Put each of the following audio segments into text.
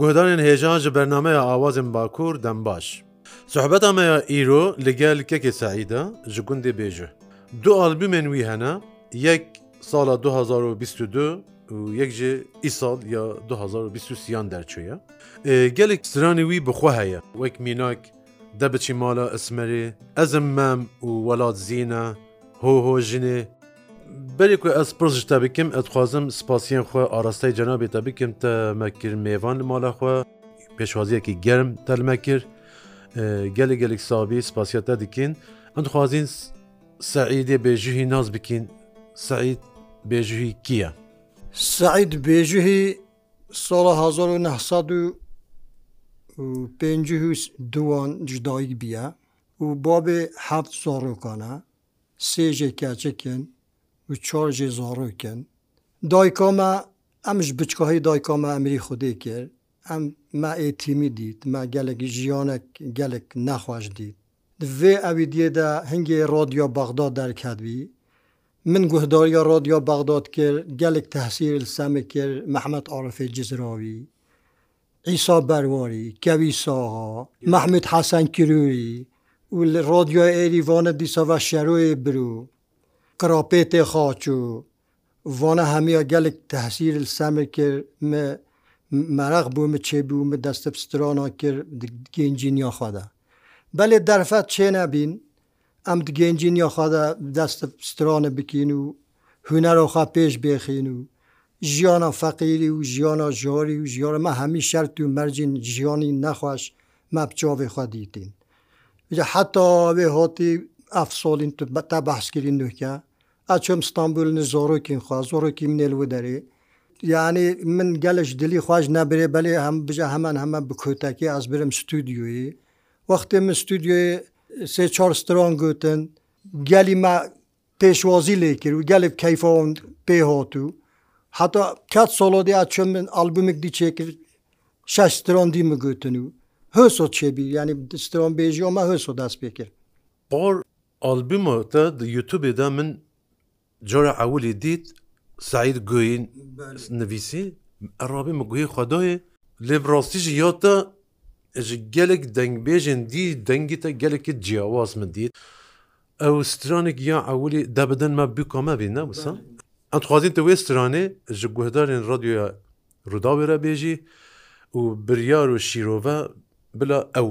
Guhdarên hêjan ji bernameya Awazên Bakur dembaş. Sohbeta me ya îro li gel Kekê Seîd e ji gundê Bêjih. Du albûmên wî hene, yek sala 2022 û yek jî îsal ya 2023yan derçûye. Gelek stranê wî bi xwe heye wek mînak De biçî mala Ismerî. Ez im mem û welat zîn e. Ho ho jinê. Berî ku ez pirs ji te bikim, ez dixwazim spasiyên xwe arasteyê cenabê te bikim. Te me kir mêvan li mala xwe. Pêşwaziyekî germ te li me kir. Gelek gelek sabî spasiya te dikin. Em dixwazîn Seîdê bêjuhî nas bikîn. Seîd bêjuhî kî ye? Seîd bêjuhî Sala hezar û neh sed û pêncî û duan ji dayik bûye û bavê heft zarokan e, sê jê keçik in û çar jê zarok in. Dayika me, em ji biçkahî dayika me emirî Xwedê kir. Em me êtîmî dît, me gelek jiyanek gelek nexweş dît. Di vê ewîdiyê de hingê Radyoya Bexda derket bû. Min guhdariya Radyoya Bexdad kir, gelek tehsîr li Semê kir, Mehmet Arifê Cizrawî, Îsa Berwarî, Kevî Saxa, Mehmûd Hesen Kirûrî û li Radyoya Êrî Vanê dîsa ve Şeroyê Birû, Qirapêtê Xaçû, Vanê Hemiya gelek tehsîr li Semê kir, min mereq bû min çê bû, min destpstrana kir di gêncîniya xwe de. Belê derfet çênebîn. Em di gencîniya xwe de bi dest stranê bikîn û hunera xwe pêş bêxîn û jiyana feqîrî û jiyana jarî û jiyana me hemî şert û mercên jiyanî nexweş me bi çavê xwe dîtîn. Îcar heta wê hatî ev salîn tu te behs kirî nuhke ez çûm Stenbûl li zarokên xwe zarokî min ê li wir derê yanî min gelek ji dilî xwe ji nebirê belê hem bije hemen hemen bi kotekê ez birim stûdyoyê. Wextê min stûdyoyê Sê çar stran gotin. Gelî me pêşwazî lê kir û gelek keyfa wan pê hat û heta ket sala dê ez çûm min albûmek dî çêkir şeş stran dî min gotin û hêsa çêbî yanî stranbêjiya me hêsa dest pê kir. Par albûma te di youtubê de min Cara ewilî dît Seîd guhê nivîsî, err rabî min guhê xwe dayê. Lê bi rastî jî ya te ji gelek dengbêjên dî dengê te gelekî ciyawaz min dît. Ew stranekî ya ewilî de bi din me bûka me bî ne wisa? Em dixwazîn tu wê stranê ji guhdarên radyoya Rûdawê re bêjî û biryar û şîrove bila ew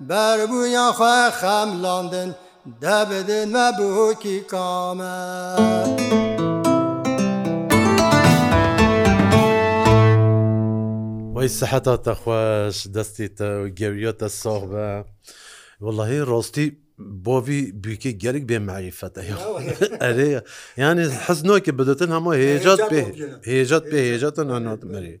Berbûya xwe xemlandin, de bidin me bûkî kame. Wey siheta te xweş, destê te û gewiya te sax be. Wellahî rastî bavî bûkê gelek bê merîfet e ya. Erê yanî hez nake bi te tin hema hêja te pê hêja te pê hêja te na na te merê.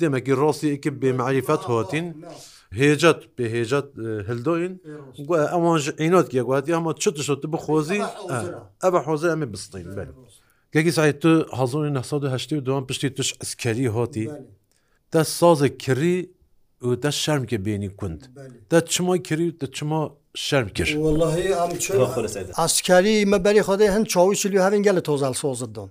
Demekî rastî ekî bê merîfet hatîn hêcet bê hêcet hildoyîn gu ewan ji îna dikiye gu hetiye hema çi tişt tu bixwazî ev e hozir em ê bistîn be. Kekî sahî tu hezar û neh sed û heştê û duan piştî tu ji eskerî hatî te sazek kirî û te şermke bênî kund. Te çima kirî û te çima şerm kir? Wellahî em çi eskerî me berî xwedê hin çawîşilî û hevîn gelê tozel sozid dan.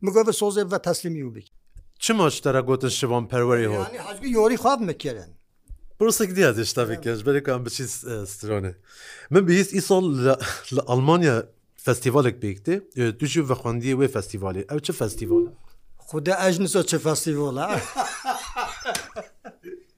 Migo bi sozê bive teslîm yû bî. Çima ji te re gotin şivan perwerê hot? Yanî hecbî yorî xwe bi min kirin. Pirsek diya zê ji te bikin ji berê ku em biçîn stranê. Min bihîst îsal li Almanya festîvalek pêk tê û tu jî vexwendiyê wê festîvalê. Ew çi festîval e? Xwedê ejniso çi festîval e.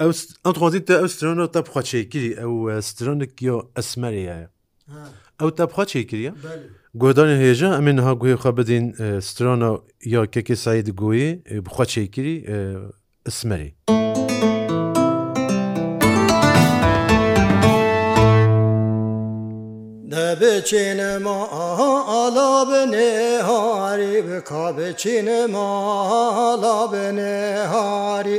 Ew em dixwazî te ew strana te bi xwe çêkirî ew e, stranek ya esmerê ye. Ew te bi xwe çêkiriye. Guhdarên hêja em ê niha guhê xwe bidîn e, strana ya Kekê Seîd Goyê e, bi xwe çêkirî e, esmerê. Debiçînima ala bi nêharî, bi ka biçînima ala bi nêharî.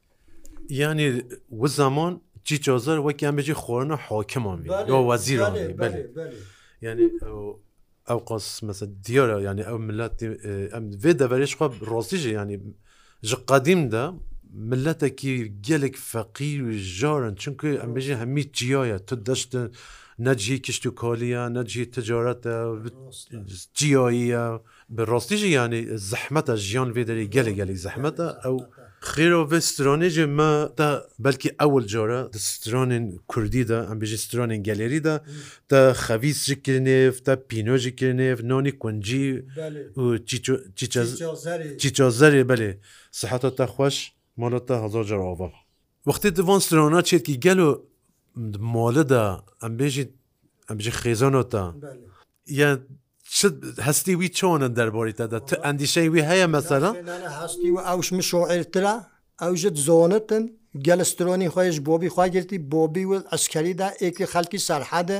Yanî wi zeman cî çazer wek yan bêjî xwarina hakiman vî ya wezîran vî belê. Yanî ew qas mesa diyar e yanî ew miletê em vê deverê ji xwe rastî jî yanî ji qedîm de miletekî gelek feqîr û jar in çimkî em bêjî hemî çiya ye tu deşt ne cihê kişt û kalî ye ne cihê ticaret e ciyayî ye. Bi rastî jî yanî zehmet e, jiyan vê derê gelek gelek zehmet e. Ew xêra vê stranê jî me te belkî ewil car e di stranên kurdî de, em bêjin stranên gelêrî de te xevîs jî kirinêv, te pîno jî kirinêv, nanî kuncî û çîçazerê belê. Siheta te xweş, mala te hezar car ava. Wextê di van strana çêdikî gelo di mali de em bêjin em bêjin xêzana te. Yani çi hestî wî çon in derbarî te de? Tu endîşeyên wî heye mesela? Nane hestî wî ewş min şoîrtir e. Ew ji zonit in. Gel stronî xwe yê ji Bobî xwe girtî. Bobî wê eskerî de êkilî xelkî serhed e.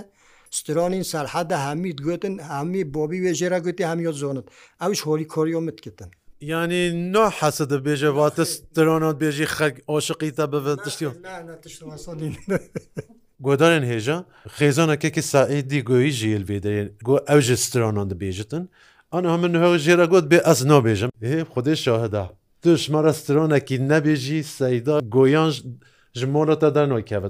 Stronîn serhed e hemî digotin hemî Bobî wê jê re gotî hemî yo zonit. Ew ji holî korîyo min dikitin. Yanî no hesi dibêje vat tu stronan dibêjî xelk aşiqî te bibin tiştî wan? Neh neh tişt wan sor nîn. Guhdarên hêja xêzana Kekê Saîdî goyî ji Yelbêde ye, got ew ji stranan dibêjitin. Aniha min niha jê re got bê ez nabêjim. Hê Xwedê şahid e, tu ji me re stranekî nebêjî Seîda goyan ji mala te dernakevin.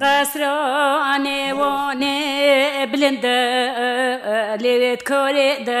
Qesranê Wanê bilind e, lê wê dikarê de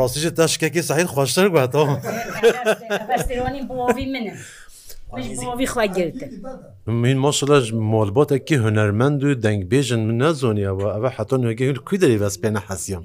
Rastî jî te şikekê Sahîl xweştir guhet tom. Restêrwanî bavî min e. Min ji bavî xwe girtin. Min maşallah ji malbatekî hunermend û dengbêjin min nezaniya we ev e heta nigihîn li ku derê vespêne hesiyan.